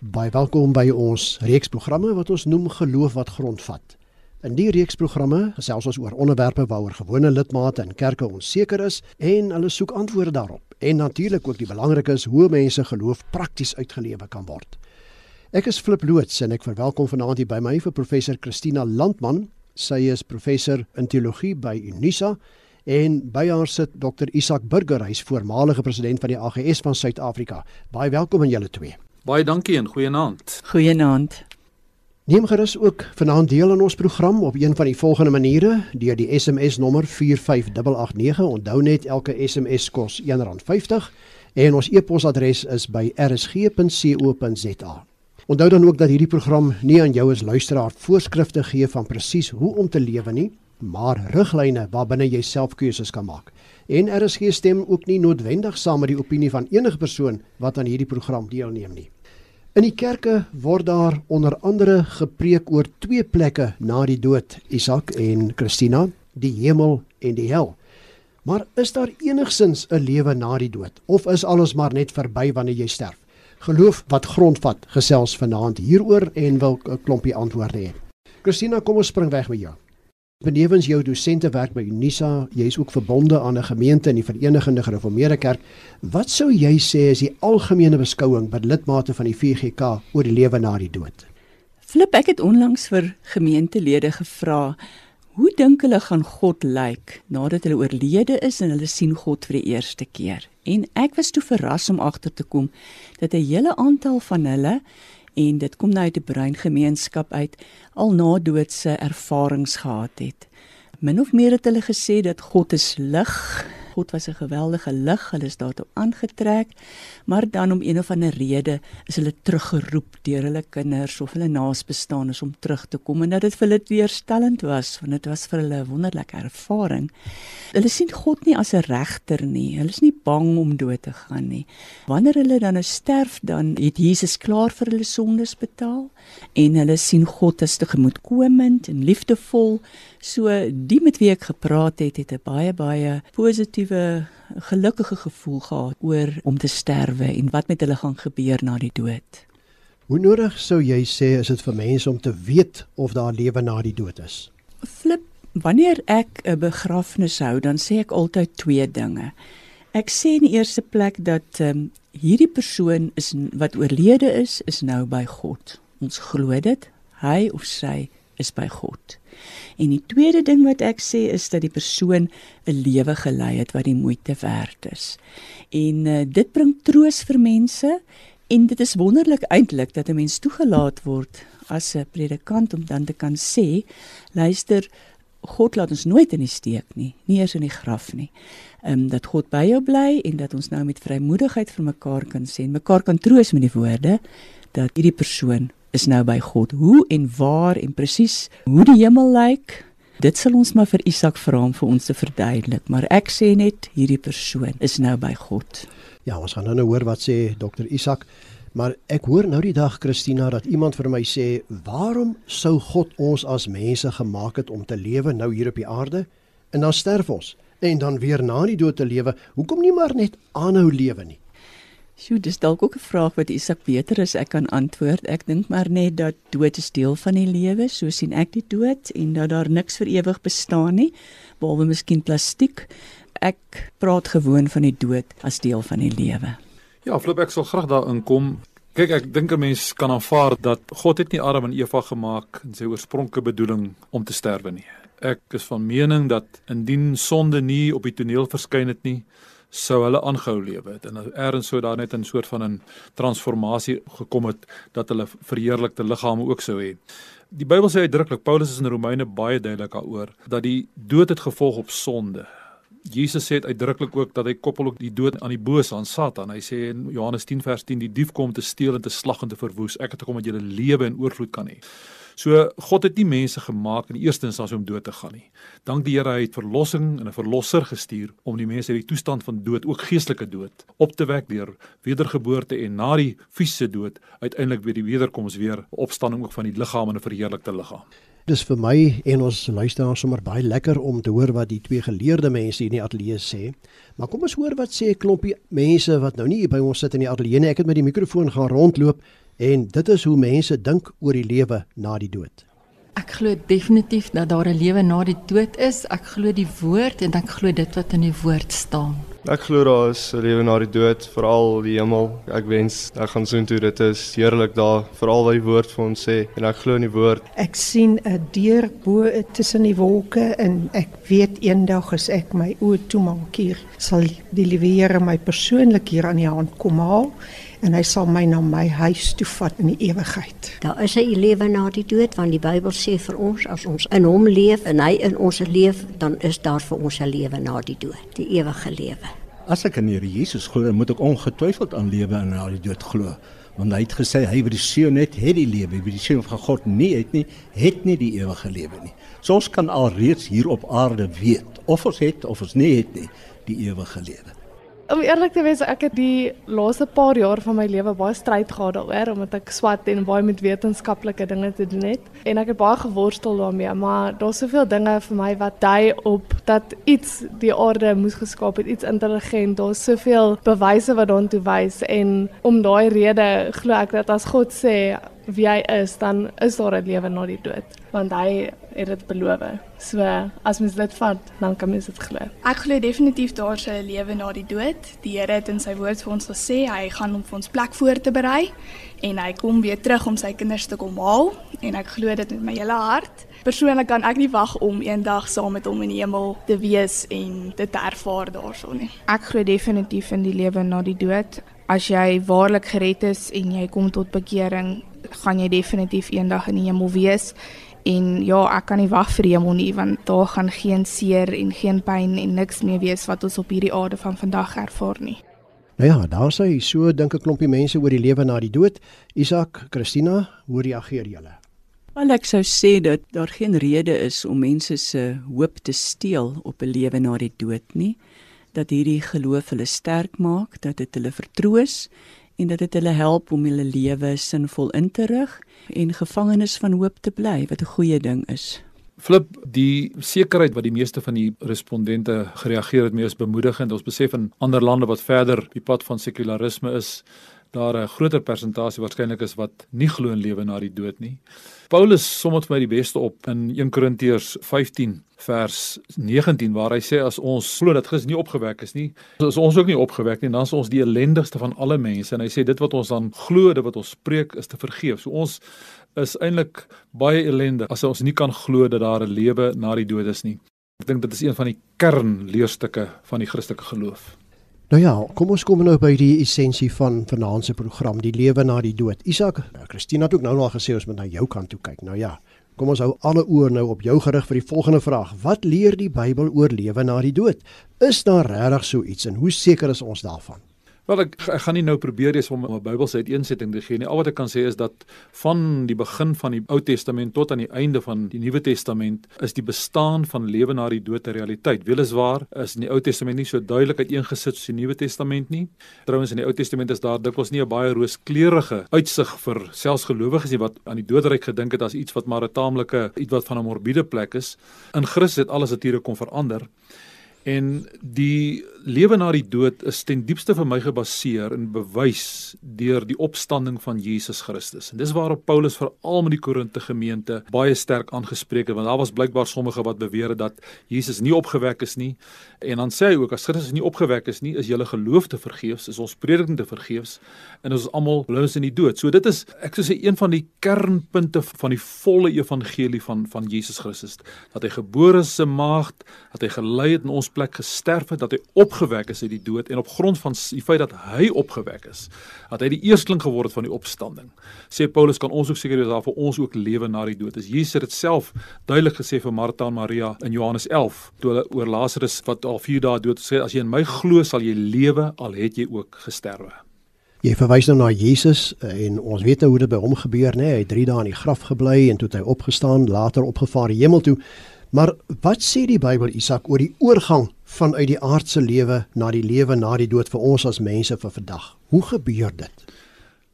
Baie welkom by ons reeks programme wat ons noem Geloof wat grondvat. In die reeks programme gesels ons oor onderwerpe waaroor gewone lidmate in kerke onseker is en hulle soek antwoorde daarop. En natuurlik ook die belangrik is hoe mense geloof prakties uitgelewe kan word. Ek is Flip loods en ek verwelkom vanaand hier by my vir professor Christina Landman. Sy is professor in teologie by Unisa en by haar sit Dr Isak Burger, hy's voormalige president van die AGS van Suid-Afrika. Baie welkom aan julle twee. Baie dankie en goeienaand. Goeienaand. Neem gerus ook vanaand deel aan ons program op een van die volgende maniere deur die SMS nommer 45889. Onthou net elke SMS kos R1.50 en ons e-posadres is by rsg.co.za. Onthou dan ook dat hierdie program nie aan jou as luisteraar voorskrifte gee van presies hoe om te lewe nie, maar riglyne waarbinne jy self keuses kan maak. En RSG stem ook nie noodwendig saam met die opinie van enige persoon wat aan hierdie program deelneem nie. In die kerke word daar onder andere gepreek oor twee plekke na die dood, Isak en Christina, die hemel en die hel. Maar is daar enigsins 'n lewe na die dood of is alles maar net verby wanneer jy sterf? Geloof wat grondvat gesels vanaand hieroor en wil 'n klompie antwoorde hê. Christina, kom ons spring weg met jou. Benewens jou dosente werk by Unisa, jy is ook verbonde aan 'n gemeente in die Verenigde Gereformeerde Kerk. Wat sou jy sê is die algemene beskouing by lidmate van die VGK oor die lewe na die dood? Flip, ek het onlangs vir gemeentelede gevra, hoe dink hulle gaan God lyk nadat hulle oorlede is en hulle sien God vir die eerste keer? En ek was toe verras om agter te kom dat 'n hele aantal van hulle en dit kom nou uit 'n breingemeenskap uit al na doodse ervarings gehad het. Min of meer het hulle gesê dat God is lig God was 'n geweldige lig, hulle is daartoe aangetrek, maar dan om een of ander rede is hulle teruggeroep deur hulle kinders of hulle naasbestaanes om terug te kom en dat dit vir hulle weerstellend was, want dit was vir hulle 'n wonderlike ervaring. Hulle sien God nie as 'n regter nie. Hulle is nie bang om dood te gaan nie. Wanneer hulle dan nou sterf, dan het Jesus klaar vir hulle sondes betaal en hulle sien God as tegemoetkomend en liefdevol. So die met wie ek gepraat het, het 'n baie baie positiewe gelukkige gevoel gehad oor om te sterwe en wat met hulle gaan gebeur na die dood. Hoe nodig sou jy sê is dit vir mense om te weet of daar lewe na die dood is? Flip, wanneer ek 'n begrafnis hou, dan sê ek altyd twee dinge. Ek sê in die eerste plek dat ehm um, hierdie persoon is wat oorlede is, is nou by God. Ons glo dit. Hy of sy is by God. En die tweede ding wat ek sê is dat die persoon 'n lewe gelei het wat die moeite werd is. En uh, dit bring troos vir mense en dit is wonderlik eintlik dat 'n mens toegelaat word as 'n predikant om dan te kan sê, luister, God laat ons nooit in die steek nie, nie eers in die graf nie. Ehm um, dat God by jou bly en dat ons nou met vrymoedigheid vir mekaar kan sê en mekaar kan troos met die woorde dat hierdie persoon is nou by God. Hoe en waar en presies hoe die hemel lyk, dit sal ons maar vir Isak vra om vir ons te verduidelik, maar ek sê net hierdie persoon is nou by God. Ja, ons gaan nou nou hoor wat sê dokter Isak. Maar ek hoor nou die dag Christina dat iemand vir my sê, "Waarom sou God ons as mense gemaak het om te lewe nou hier op die aarde en dan sterf ons en dan weer na die dood te lewe? Hoekom nie maar net aanhou lewe nie?" Sjoe, dis dalk ook 'n vraag wat Isak beter as ek kan antwoord. Ek dink maar net dat dood is deel van die lewe, so sien ek die dood en dat daar niks vir ewig bestaan nie, behalwe miskien plastiek. Ek praat gewoon van die dood as deel van die lewe. Ja, Flip, ek sal graag daarin kom. Kyk, ek dink 'n mens kan aanvaar dat God het nie Adam en Eva gemaak in sy oorspronklike bedoeling om te sterwe nie. Ek is van mening dat indien sonde nie op die toneel verskyn het nie, sou hulle aangehou lewe het en eers sou daar net 'n soort van 'n transformasie gekom het dat hulle verheerlikte liggame ook sou hê. Die Bybel sê uitdruklik Paulus is in Romeine baie duidelik daaroor dat die dood het gevolg op sonde. Jesus sê uitdruklik ook dat hy koppel ook die dood aan die bose aan Satan. Hy sê in Johannes 10 vers 10 die dief kom te steel en te slag en te verwoes. Ek het gekom dat jy lewe en oorvloed kan hê. So God het nie mense gemaak in die eerste instansie om dood te gaan nie. Dank die Here hy het verlossing en 'n verlosser gestuur om die mense uit die toestand van dood, ook geestelike dood, op te wek deur wedergeboorte en na die fisiese dood uiteindelik weer die wederkoms weer opstanding ook van die liggaam en 'n verheerlikte liggaam. Dis vir my en ons luisteraars sommer baie lekker om te hoor wat die twee geleerde mense hier in die ateljee sê. Maar kom ons hoor wat sê 'n klompie mense wat nou nie by ons sit in die ateljee nie. Ek het met die mikrofoon gaan rondloop en dit is hoe mense dink oor die lewe na die dood. Ek glo definitief dat daar 'n lewe na die dood is. Ek glo die woord en ek glo dit wat in die woord staan. Ek glo daar is 'n lewe na die dood, veral die hemel. Ek wens ek gaan soontoe. Dit is heerlik daar, veral wat die woord vir ons sê en ek glo in die woord. Ek sien 'n deur bo tussen die wolke en ek weet eendag as ek my oë toemaak hier, sal die liewe Here my persoonlik hier aan die hand kom haal en hy sal my na my huis toe vat in die ewigheid. Daar is 'n lewe na die dood want die Bybel sê vir ons as ons in hom leef en hy in ons leef, dan is daar vir ons 'n lewe na die dood, die ewige lewe. As ek in die Here Jesus glo, moet ek ongetwyfeld aan lewe en na die dood glo. Want hy het gesê hy wat die seun het, het die lewe, wie die seun van God nie het nie, het nie die ewige lewe nie. So ons kan alreeds hier op aarde weet of ons het of ons nie het nie die ewige lewe. Om eerlik te wees, ek het die laaste paar jaar van my lewe baie stryd gehad daaroor omdat ek swat en baie met wetenskaplike dinge te doen het. En ek het baie geworstel daarmee, maar daar's soveel dinge vir my wat dui op dat iets die aarde moes geskaap het, iets intelligent. Daar's soveel bewyse wat daartoe wys. En om daai rede glo ek dat as God sê wie hy is, dan is daar 'n lewe na die dood, want hy het dit beloof. So as mens dit vat, dan kan mens dit glo. Ek glo definitief daar 'n lewe na die dood. Die Here het in sy woord vir ons gesê hy gaan om vir ons plek voor te berei en hy kom weer terug om sy kinders te kom haal en ek glo dit met my hele hart. Persoonlik kan ek nie wag om eendag saam met hom in die hemel te wees en dit te ervaar daarso nie. Ek glo definitief in die lewe na die dood. As jy waarlik gered is en jy kom tot bekering, gaan jy definitief eendag in die hemel wees. En ja, ek kan nie wag vir die hemel nie want daar gaan geen seer en geen pyn en niks meer wees wat ons op hierdie aarde van vandag ervaar nie. Nou ja, daar sê so dink 'n klompie mense oor die lewe na die dood. Isak, Christina, hoe reageer julle? Wel ek sou sê dat daar geen rede is om mense se hoop te steel op 'n lewe na die dood nie. Dat hierdie geloof hulle sterk maak, dat dit hulle vertroos en dat dit hulle help om hulle lewe sinvol in te rig en gevangenes van hoop te bly wat 'n goeie ding is. Flip die sekerheid wat die meeste van die respondente gereageer het mee is bemoedigend. Ons besef in ander lande wat verder die pad van sekularisme is, daar 'n groter persentasie waarskynlik is wat nie glo in lewe na die dood nie. Paulus som dit vir my die beste op in 1 Korintiërs 15 vers 19 waar hy sê as ons glo dat Christus nie opgewek is nie, is ons ook nie opgewek nie, dan is ons die ellendigste van alle mense en hy sê dit wat ons dan glo, dit wat ons spreek is te vergeef. So ons is eintlik baie ellendig as ons nie kan glo dat daar 'n lewe na die dood is nie. Ek dink dit is een van die kernleerstukke van die Christelike geloof. Nou ja, kom ons kom nou by die essensie van vanaand se program, die lewe na die dood. Isak, Christina het ook nou al gesê ons moet na jou kant toe kyk. Nou ja, kom ons hou alle oë nou op jou gerig vir die volgende vraag. Wat leer die Bybel oor lewe na die dood? Is daar regtig so iets en hoe seker is ons daarvan? Wel ek ek gaan nie nou probeer eens om 'n Bybelse uiteensetting te gee nie. Al wat ek kan sê is dat van die begin van die Ou Testament tot aan die einde van die Nuwe Testament is die bestaan van lewe na die dood 'n realiteit. Weliswaar is in die Ou Testament nie so duidelik uiteengesit soos die Nuwe Testament nie. Trouwens in die Ou Testament is daar dikwels nie 'n baie rooskleurige uitsig vir selfs gelowiges nie wat aan die doodryk gedink het as iets wat maar 'n taamlike iets wat van 'n morbiede plek is. In Christus het alles natuurlik kom verander. En die lewe na die dood is ten diepste vir my gebaseer in bewys deur die opstanding van Jesus Christus. En dis waarop Paulus veral met die Korinte gemeente baie sterk aangespreek het want daar was blykbaar sommige wat beweer het dat Jesus nie opgewek is nie. En dan sê hy ook as Christus nie opgewek is nie, is julle geloof te vergeefs, is ons prediking te vergeefs en ons is almal lus in die dood. So dit is ek sou sê een van die kernpunte van die volle evangelie van van Jesus Christus dat hy gebore is se maagd, dat hy gelei het in ons plek gesterf het, dat hy opgewek is uit die dood en op grond van die feit dat hy opgewek is, dat hy die eersteling geword het van die opstanding. Sê Paulus kan ons ook seker wees daar vir ons ook lewe na die dood. Is Jesus het dit self duidelik gesê vir Martha en Maria in Johannes 11 toe hulle oor Lazarus wat al 4 dae dood sê as jy in my glo sal jy lewe al het jy ook gesterwe. Jy verwys nou na Jesus en ons weet nou hoe dit by hom gebeur nê. Nee? Hy het 3 dae in die graf gebly en toe het hy opgestaan, later opgevaar hemel toe. Maar wat sê die Bybel Isak oor die oorgang vanuit die aardse lewe na die lewe na die dood vir ons as mense vir vandag? Hoe gebeur dit?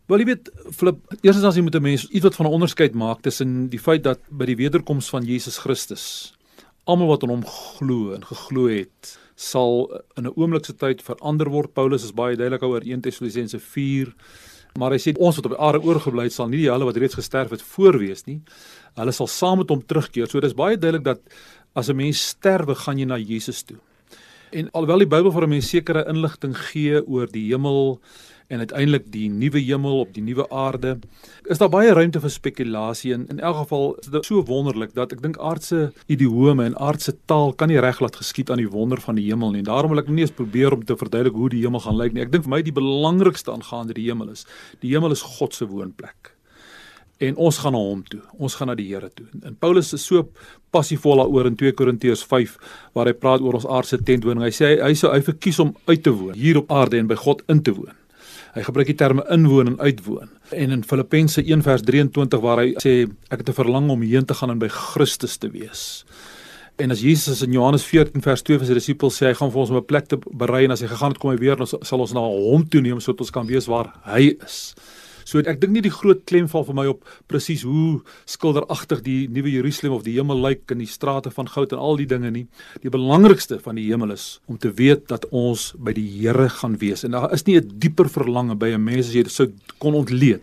Wel jy weet Flip, eers as jy moet 'n mens iets wat van 'n onderskeid maak tussen die feit dat by die wederkoms van Jesus Christus almal wat aan hom glo en geglo het, sal in 'n oomblike tyd verander word. Paulus is baie duidelik oor 1 Tessalonisense 4 Maar hy sê ons wat op die aarde oorgebly het sal nie die hulle wat reeds gesterf het voorwees nie. Hulle sal saam met hom terugkeer. So dis baie duidelik dat as 'n mens sterwe, gaan jy na Jesus toe. En alhoewel die Bybel vir 'n mens sekere inligting gee oor die hemel en uiteindelik die nuwe hemel op die nuwe aarde, is daar baie ruimte vir spekulasie en in elk geval is dit so wonderlik dat ek dink aardse idiome en aardse taal kan nie reg laat geskied aan die wonder van die hemel nie. Daarom wil ek nie eens probeer om te verduidelik hoe die hemel gaan lyk nie. Ek dink vir my die belangrikste aangaande die hemel is, die hemel is God se woonplek en ons gaan na hom toe. Ons gaan na die Here toe. En Paulus is so passievol daaroor in 2 Korintiërs 5 waar hy praat oor ons aardse tentwoning. Hy sê hy, hy sou hy verkies om uit te woon hier op aarde en by God in te woon. Hy gebruik die terme inwoon en uitwoon. En in Filippense 1:23 waar hy sê ek het 'n verlang om heen te gaan en by Christus te wees. En as Jesus in Johannes 14 vers 2 vir sy disippels sê hy gaan vir ons 'n plek te berei en as hy gegaan het kom hy weer en ons sal ons na hom toe neem sodat ons kan weet waar hy is. So ek dink nie die groot klem val vir my op presies hoe skilderagtig die nuwe Jerusalem of die hemel lyk in die strate van goud en al die dinge nie. Die belangrikste van die hemel is om te weet dat ons by die Here gaan wees. En daar is nie 'n dieper verlange by 'n mens as jy dit sou kon ontleed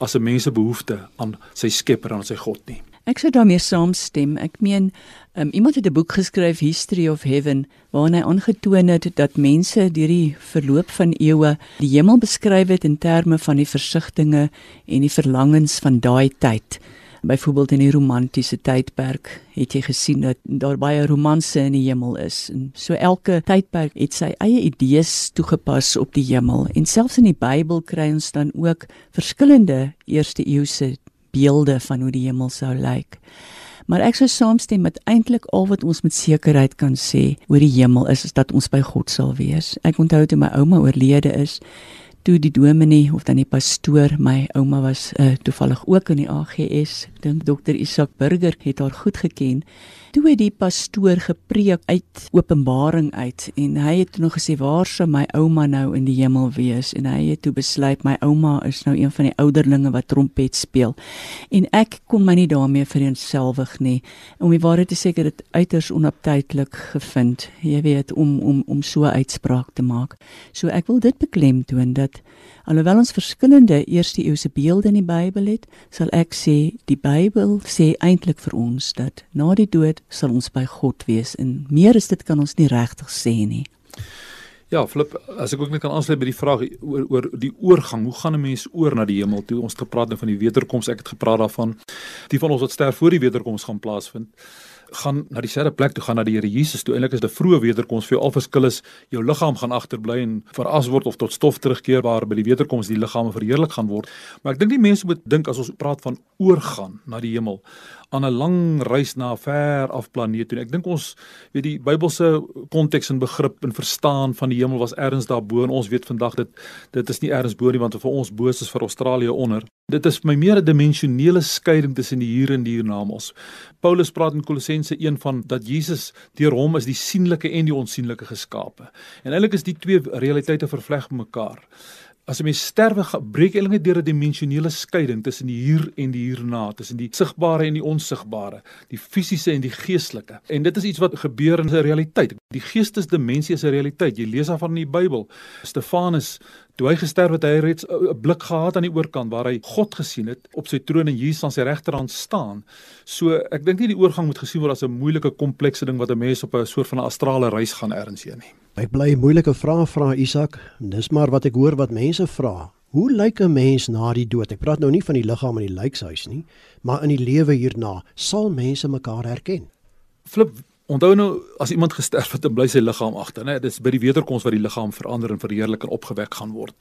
as 'n mens se behoefte aan sy Skepper en aan sy God nie. Ek sou daarmee saamstem. Ek meen, um, iemand het 'n boek geskryf History of Heaven waarin hy aangetoon het dat mense deur die verloop van eeue die hemel beskryf het in terme van die versigtings en die verlangens van daai tyd. Byvoorbeeld in die romantiese tydperk het jy gesien dat daar baie romanse in die hemel is. En so elke tydperk het sy eie idees toegepas op die hemel. En selfs in die Bybel kry ons dan ook verskillende eerste eeuse beelde van hoe die hemel sou lyk. Maar ek sou saamstem met eintlik al wat ons met sekerheid kan sê oor die hemel is, is dat ons by God sal wees. Ek onthou toe my ouma oorlede is, toe die dominee of dan die pastoor, my ouma was uh, toevallig ook in die AGS, dink dokter Isak Burger het haar goed geken. Toe het die pastoor gepreek uit Openbaring uit en hy het nog gesê waar sou my ouma nou in die hemel wees? En hy het toe besluit my ouma is nou een van die ouderlinge wat trompet speel. En ek kon my nie daarmee vereensgewig nie. Om die waarheid te sê ek dit uiters onaptydelik gevind jy weet om om om so uitspraak te maak. So ek wil dit beklemtoon dat Alhoewel ons verskillende eerste eeuse beelde in die Bybel het, sal ek sê die Bybel sê eintlik vir ons dat na die dood sal ons by God wees en meer is dit kan ons nie regtig sê nie. Ja, Flip, as ek ook net kan aansluit by die vraag oor oor die oorgang, hoe gaan 'n mens oor na die hemel toe? Ons het gepraat nou van die wederkoms, ek het gepraat daarvan die van ons wat sterf voor die wederkoms gaan plaasvind gaan na dieselfde plek toe gaan na die Here Jesus toe. Eintlik is dit 'n vroeë wederkoms vir jou. Al verskil is jou liggaam gaan agterbly en veras word of tot stof terugkeer waar by die wederkoms die liggame verheerlik gaan word. Maar ek dink die mense moet dink as ons praat van oorgaan na die hemel aan 'n lang reis na 'n ver af planeet toe. Ek dink ons weet die Bybelse konteks en begrip en verstaan van die hemel was ergens daarbo en ons weet vandag dit dit is nie ergens bo nie want vir ons bo is vir Australië onder. Dit is my meer 'n dimensionele skeiding tussen die hier en die hiernamaals. Paulus praat in Kolossense 1 van dat Jesus deur hom is die sienlike en die onsienlike geskape. En eintlik is die twee realiteite vervleg mekaar as 'n mens sterwe breek eintlik net deur 'n dimensionele skeiding tussen die hier en die hierna, tussen die sigbare en die onsigbare, die fisiese en die geestelike. En dit is iets wat gebeur in 'n realiteit. Die geestesdimensie is 'n realiteit. Jy lees daarvan in die Bybel. Stefanus Toe hy gesterf het, hy het reeds 'n blik gehad aan die oorkant waar hy God gesien het op sy troon en Jesus aan sy regterhand staan. So ek dink nie die oorgang moet gesien word as 'n moeilike komplekse ding wat 'n mens op 'n soort van 'n astrale reis gaan erns heen nie. Ek bly moeilike vrae vra Isak. Dis maar wat ek hoor wat mense vra. Hoe lyk 'n mens na die dood? Ek praat nou nie van die liggaam in die lijkshuis nie, maar in die lewe hierna. Sal mense mekaar herken? Flip Onthou nou as iemand gesterf het en bly sy liggaam agter, né? Dit is by die wederkoms wat die liggaam verander en verheerlik en opgewek gaan word.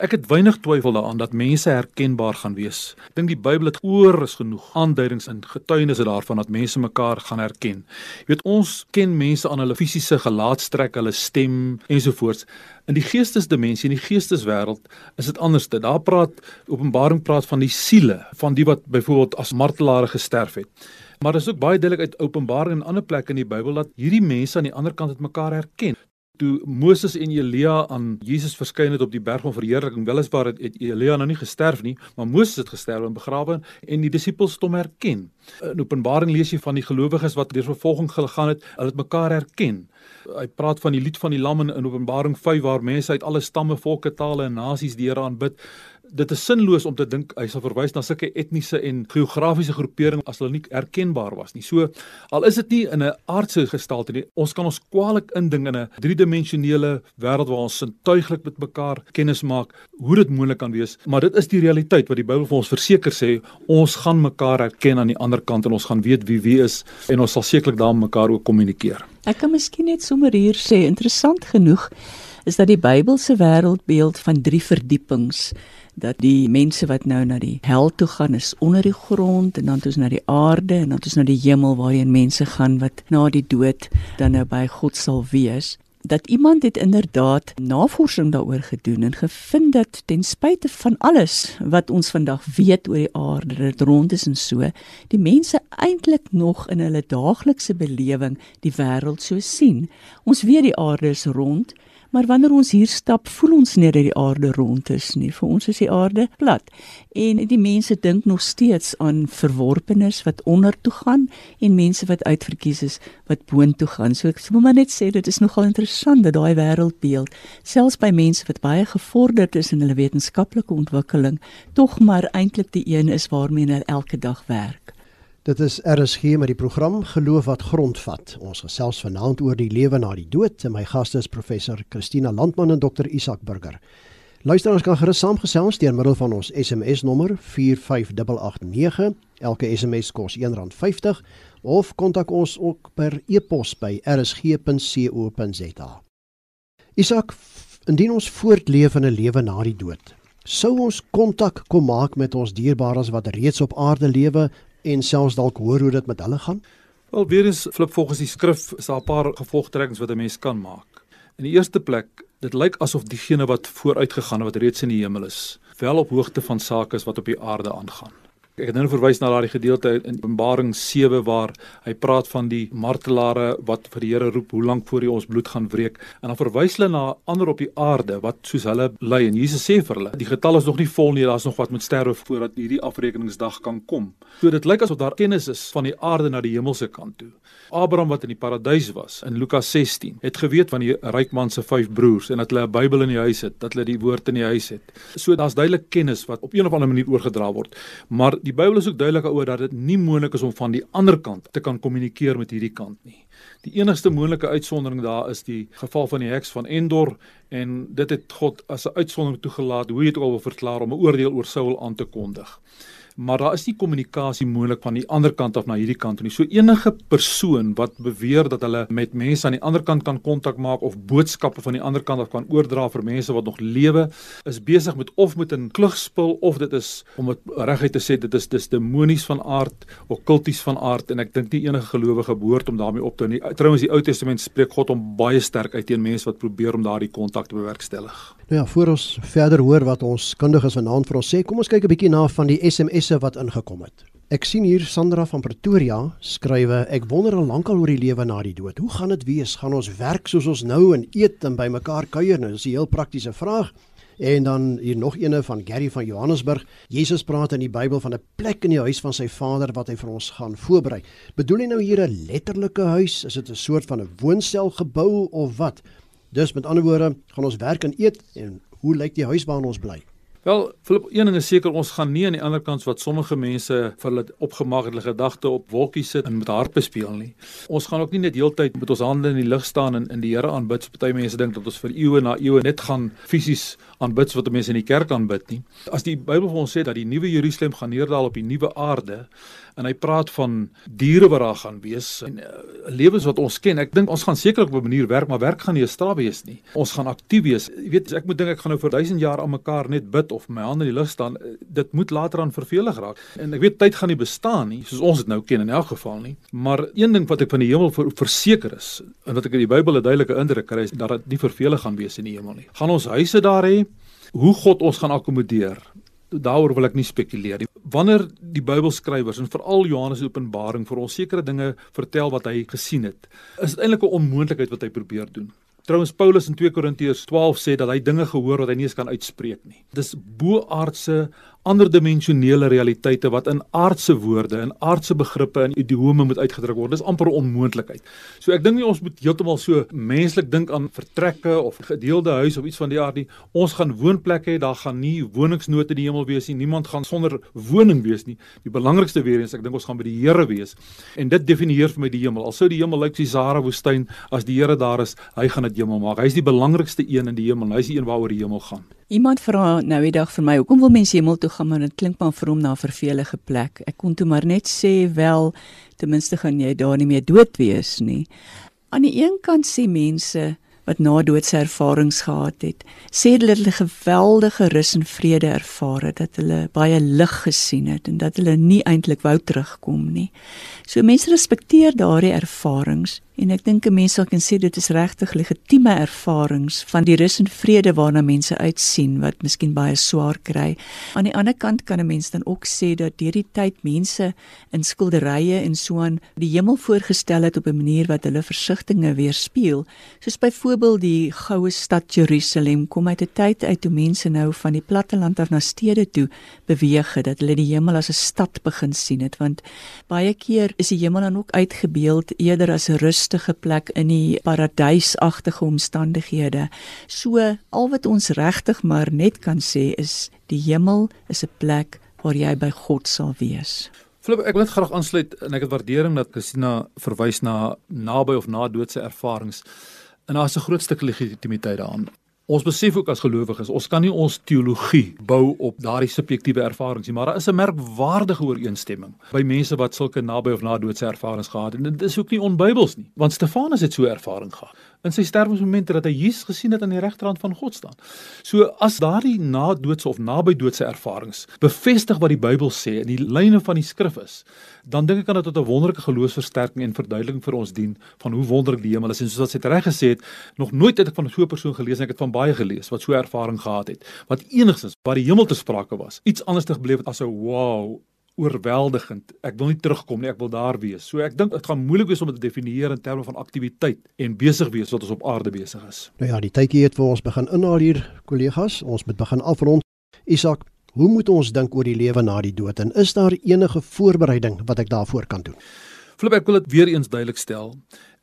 Ek het weinig twyfel daaraan dat mense herkenbaar gaan wees. Ek dink die Bybel het oor is genoeg aanduidings en getuienisse daarvan dat mense mekaar gaan herken. Jy weet ons ken mense aan hulle fisiese gelaatstrek, hulle stem ensovoorts. In die geestesdimensie, in die geesteswêreld, is dit anders. Daar praat Openbaring praat van die siele van die wat byvoorbeeld as martelare gesterf het. Maar dit is ook baie duidelik uit Openbaring en ander plekke in die Bybel dat hierdie mense aan die ander kant het mekaar herken. Toe Moses en Elia aan Jesus verskyn het op die berg van verheerliking, weliswaar het, het Elia nou nie gesterf nie, maar Moses het gesterf en begrawe en die disippels het hom herken. In Openbaring lees jy van die gelowiges wat deur vervolging gegaan het, hulle het mekaar herken. Hy praat van die lied van die lam in, in Openbaring 5 waar mense uit alle stamme, volke, tale en nasies die Here aanbid dit is sinloos om te dink hy sal verwys na sulke etniese en geografiese groeperinge as hulle nie erkenbaar was nie. So al is dit nie in 'n aardse gestalte nie, ons kan ons kwaliek inding in 'n driedimensionele wêreld waar ons sintuiglik met mekaar kennis maak hoe dit moontlik kan wees, maar dit is die realiteit wat die Bybel vir ons verseker sê, ons gaan mekaar erken aan die ander kant en ons gaan weet wie wie is en ons sal sekerlik dan mekaar ook kommunikeer. Ek kan miskien net sommer hier sê interessant genoeg is dat die Bybelse wêreldbeeld van drie verdiepings dat die mense wat nou na die hel toe gaan is onder die grond en dan toe na die aarde en dan toe na die hemel waarheen mense gaan wat na die dood dan nou by God sal wees dat iemand het inderdaad navorsing daaroor gedoen en gevind dat ten spyte van alles wat ons vandag weet oor die aarde dit rond is en so die mense eintlik nog in hulle daaglikse belewing die wêreld so sien. Ons weet die aarde is rond Maar wanneer ons hier stap, voel ons nie dat die aarde rond is nie. Vir ons is die aarde plat. En die mense dink nog steeds aan verworpenes wat onder toe gaan en mense wat uitverkies is wat boontoe gaan. So ek wil maar net sê dit is nogal interessant dat daai wêreldbeeld selfs by mense wat baie gevorderd is in hulle wetenskaplike ontwikkeling, tog maar eintlik die een is waarmee hulle elke dag werk. Dit is RSG met die program Geloof wat grondvat. Ons gesels vanaand oor die lewe na die dood en my gaste is professor Christina Landman en dokter Isak Burger. Luisteraars kan gerus saamgesels deur middel van ons SMS nommer 45889. Elke SMS kos R1.50 of kontak ons ook per e-pos by rsg.co.za. Isak, indien ons voortleef in 'n lewe na die dood, sou ons kontak kom maak met ons dierbares wat reeds op aarde lewe en selfs dalk hoor hoe dit met hulle gaan? Wel weer eens flip volgens die skrif is daar 'n paar gevolgtrekkings wat 'n mens kan maak. In die eerste plek, dit lyk asof diegene wat vooruitgegaan het wat reeds in die hemel is, wel op hoogte van sake is wat op die aarde aangaan. Ek het nou verwys na daardie gedeelte in Openbaring 7 waar hy praat van die martelare wat vir die Here roep, hoe lank voor hy ons bloed gaan wreek en dan verwys hulle na ander op die aarde wat soos hulle ly en Jesus sê vir hulle, die getal is nog nie vol nie, daar's nog wat moet sterwe voordat hierdie afrekeningsdag kan kom. So dit lyk asof daar kennis is van die aarde na die hemelse kant toe. Abraham wat in die paradys was in Lukas 16 het geweet van die ryk man se vyf broers en dat hulle 'n Bybel in die huis het, dat hulle die woord in die huis het. So daar's duidelik kennis wat op een of ander manier oorgedra word. Maar die Bybel is ook duidelik daaroor dat dit nie moontlik is om van die ander kant te kan kommunikeer met hierdie kant nie. Die enigste moontlike uitsondering daar is die geval van die heks van Endor en dit het God as 'n uitsondering toegelaat hoe hy dit al wil verklaar om 'n oordeel oor Saul aan te kondig maar daar is nie kommunikasie moontlik van die ander kant af na hierdie kant nie. So enige persoon wat beweer dat hulle met mense aan die ander kant kan kontak maak of boodskappe van die ander kant af kan oordra vir mense wat nog lewe, is besig met of met 'n klugspil of dit is om dit reguit te sê dit is dis demonies van aard of kulties van aard en ek dink nie enige gelowige behoort om daarmee op te hou nie. Trouwens die Ou Testament spreek God om baie sterk uit teen mense wat probeer om daardie kontak te bewerkstellig. Nou ja, voor ons verder hoor wat ons kundiges vanaand vir ons sê, kom ons kyk 'n bietjie na van die SMS SMS'e wat ingekom het. Ek sien hier Sandra van Pretoria skrywe: Ek wonder al lankal oor die lewe na die dood. Hoe gaan dit wees? Gaan ons werk soos ons nou en eet en by mekaar kuier? Nou, dis 'n heel praktiese vraag. En dan hier nog eene van Gary van Johannesburg. Jesus praat in die Bybel van 'n plek in die huis van sy Vader wat hy vir ons gaan voorberei. Bedoel hy nou hier 'n letterlike huis? Is dit 'n soort van 'n woonstel gebou of wat? Dus met ander woorde, gaan ons werk en eet en hoe lyk die huis waarin ons bly? Wel, Philip, een ding is seker ons gaan nie aan die ander kant wat sommige mense vir hulle opgemaak het, hulle gedagte op wolkies sit en met harpe speel nie. Ons gaan ook nie net heeltyd met ons hande in die lug staan en in die Here aanbid. Party mense dink dat ons vir eeue na eeue net gaan fisies aanbid wat mense in die kerk aanbid nie. As die Bybel vir ons sê dat die nuwe Jerusalem gaan neerdal op die nuwe aarde, en hy praat van diere wat daar gaan wees en uh, lewens wat ons ken. Ek dink ons gaan sekerlik op 'n manier werk, maar werk gaan nie 'n straf wees nie. Ons gaan aktief wees. Jy weet, ek moet dink ek gaan nou vir 1000 jaar aan mekaar net bid of my hande in die lug staan. Eh, dit moet later aan vervelig raak. En ek weet tyd gaan nie bestaan nie, soos ons dit nou ken in elk geval nie. Maar een ding wat ek van die hemel ver verseker is en wat ek in die Bybel 'n duidelike indruk kry is dat dit nie vervelig gaan wees in die hemel nie. Gaan ons huise daar hê? Hoe God ons gaan akkommodeer? Daaroor wil ek nie spekuleer nie. Wanneer die Bybelskrywers en veral Johannes Openbaring vir ons sekere dinge vertel wat hy gesien het, is dit eintlik 'n onmoontlikheid wat hy probeer doen. Trouwens Paulus in 2 Korintiërs 12 sê dat hy dinge gehoor wat hy nie eens kan uitspreek nie. Dis boaardse ander dimensionele realiteite wat in aardse woorde en aardse begrippe en idiome moet uitgedruk word. Dis amper 'n onmoontlikheid. So ek dink nie ons moet heeltemal so menslik dink aan vertrekke of gedeelde huis of iets van die aard nie. Ons gaan woonplekke hê, daar gaan nie woningsnood in die hemel wees nie. Niemand gaan sonder woning wees nie. Die belangrikste weer eens, ek dink ons gaan by die Here wees. En dit definieer vir my die hemel. Al sou die hemel lyk soos Sahara woestyn, as die Here daar is, hy gaan dit hemel maak. Hy is die belangrikste een in die hemel. Hy is die een waaroor die hemel gaan. Iemand vra nou die dag vir my, hoekom wil mense hemel toe gaan, maar dit klink maar vir hom na 'n vervelige plek. Ek kon toe maar net sê wel, ten minste gaan jy daar nie meer dood wees nie. Aan die een kant sê mense wat na doodse ervarings gehad het, sê hulle hulle geweldige rus en vrede ervaar het, dat hulle baie lig gesien het en dat hulle nie eintlik wou terugkom nie. So mense respekteer daardie ervarings en ek dink 'n mens sal kan sê dit is regtig legitieme ervarings van die rus en vrede waarna mense uitsien wat miskien baie swaar kry. Aan die ander kant kan 'n mens dan ook sê dat deur die tyd mense in skilderye en so aan die hemel voorgestel het op 'n manier wat hulle versigtinge weerspieël, soos byvoorbeeld die goue stad Jerusalem kom uit 'n tyd uit toe mense nou van die platteland af na stede toe beweeg het dat hulle die hemel as 'n stad begin sien het want baie keer is die hemel dan ook uitgebeeld eerder as 'n rustige plek in die paradysagtige omstandighede. So al wat ons regtig maar net kan sê is die hemel is 'n plek waar jy by God sal wees. Flip, ek wil net graag aansluit en ek het waardering dat Christina verwys na naby of na doodse ervarings. En daar's 'n groot stuk legitimiteit daaraan. Ons besef ook as gelowiges, ons kan nie ons teologie bou op daardie subjektiewe ervarings nie, maar daar is 'n merkwaardige ooreenstemming by mense wat sulke naby of na doodse ervarings gehad het. En dit is ook nie onbybels nie, want Stefanus het so 'n ervaring gehad in sy sterwensmoment dat hy Jesus gesien het aan die regterhand van God staan. So as daardie na-doodse of naby-doodse ervarings bevestig wat die Bybel sê in die lyne van die skrif is, dan dink ek kan dit tot 'n wonderlike geloofsversterking en verduideliking vir ons dien van hoe wonderlik die hemel is en soos wat sy reg gesê het, nog nooit het ek van so 'n persoon gelees en ek het van baie gelees wat so 'n ervaring gehad het wat enigstens wat die hemel te sprake was, iets anders te gebleef het as 'n wow oorweldigend. Ek wil nie terugkom nie, ek wil daar wees. So ek dink dit gaan moeilik wees om dit te definieer in terme van aktiwiteit en besig wees wat ons op aarde besig is. Nou ja, die tydjie het vir ons begin inhaal hier, kollegas. Ons moet begin afrond. Isak, hoe moet ons dink oor die lewe na die dood en is daar enige voorbereiding wat ek daarvoor kan doen? Flip, ek wil dit weer eens duidelik stel.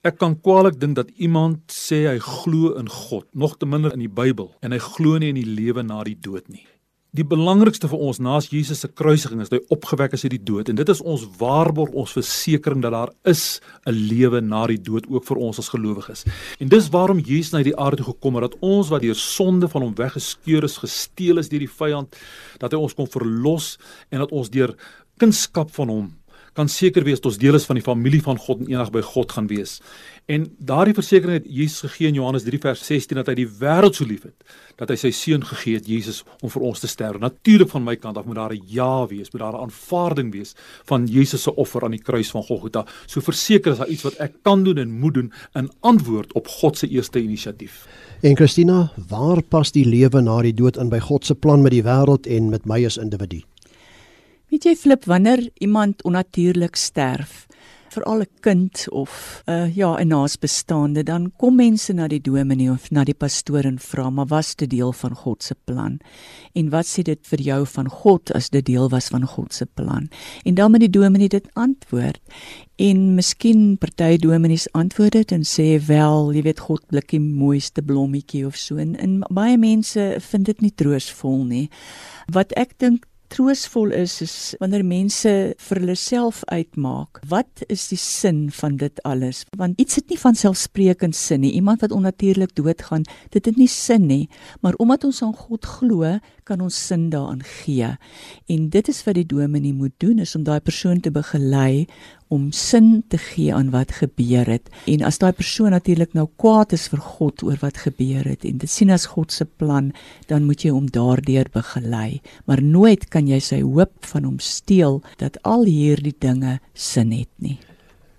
Ek kan kwaliek dink dat iemand sê hy glo in God, nog te minder in die Bybel, en hy glo nie in die lewe na die dood nie. Die belangrikste vir ons na Jesus se kruisiging is dat hy opgewek is uit die dood en dit is ons waarborg, ons versekering dat daar is 'n lewe na die dood ook vir ons as gelowiges. En dis waarom Jesus na die aarde toe gekom het dat ons wat deur sonde van hom weggeskeur is, gesteel is deur die vyand, dat hy ons kon verlos en dat ons deur kunskap van hom kan seker wees dat ons deel is van die familie van God en eendag by God gaan wees. En daardie versekering het Jesus gegee in Johannes 3 vers 16 dat hy die wêreld so liefhet dat hy sy seun gegee het Jesus om vir ons te sterf. Natuurlik van my kant af moet daar 'n ja wees, moet daar 'n aanvaarding wees van Jesus se offer aan die kruis van Golgotha. So verseker is daar iets wat ek kan doen en moet doen in antwoord op God se eerste inisiatief. En Christina, waar pas die lewe na die dood in by God se plan met die wêreld en met my as individu? Weet jy flip wanneer iemand onnatuurlik sterf, veral 'n kind of uh, ja, 'n naasbestaande, dan kom mense na die dominee of na die pastoor en vra, "Maar was dit deel van God se plan?" En wat sê dit vir jou van God as dit deel was van God se plan? En dan moet die dominee dit antwoord. En miskien party dominees antwoord dit en sê, "Wel, jy weet God blik die mooiste blommetjie of so." En, en baie mense vind dit nie troosvol nie. Wat ek dink troosvol is is wanneer mense vir hulle self uitmaak wat is die sin van dit alles? Want iets het nie van selfsprekend sin nie. Iemand wat onnatuurlik doodgaan dit het nie sin nie. Maar omdat ons aan God glo kan ons sin daaraan gee. En dit is wat die dominee moet doen is om daai persoon te begelei om sin te gee aan wat gebeur het. En as daai persoon natuurlik nou kwaad is vir God oor wat gebeur het en dit sien as God se plan, dan moet jy hom daardeur begelei. Maar nooit kan jy sy hoop van hom steel dat al hierdie dinge sin het nie.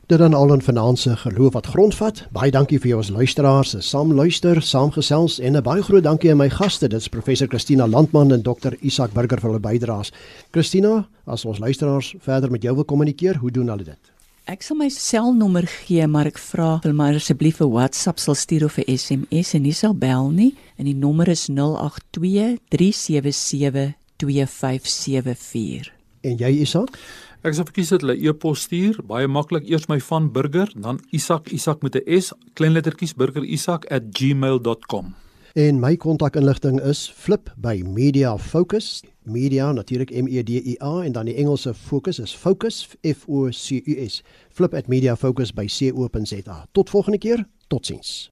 Dit dan al 'n finansie geloof wat grondvat. Baie dankie vir jou as luisteraars, se saam luister, saamgesels en 'n baie groot dankie aan my gaste. Dit is professor Christina Landman en dokter Isak Burger vir hulle bydraes. Christina, as ons luisteraars verder met jou wil kommunikeer, hoe doen hulle dit? Ek sal my selnommer gee, maar ek vra wil maar asseblief 'n WhatsApp sal stuur of 'n SMS en nie sal bel nie. En die nommer is 082 377 2574. En jy Isak? Ek sal verkies dat hulle e-pos stuur, baie maklik, eers my van burger, dan Isak Isak met 'n S, klein lettertjies burgerisak@gmail.com. En my kontakinligting is flip by Media Focus. Media natuurlik M E D I A en dan die Engelse fokus is focus F O C U S. Flip at Media Focus by co.za. Tot volgende keer. Totsiens.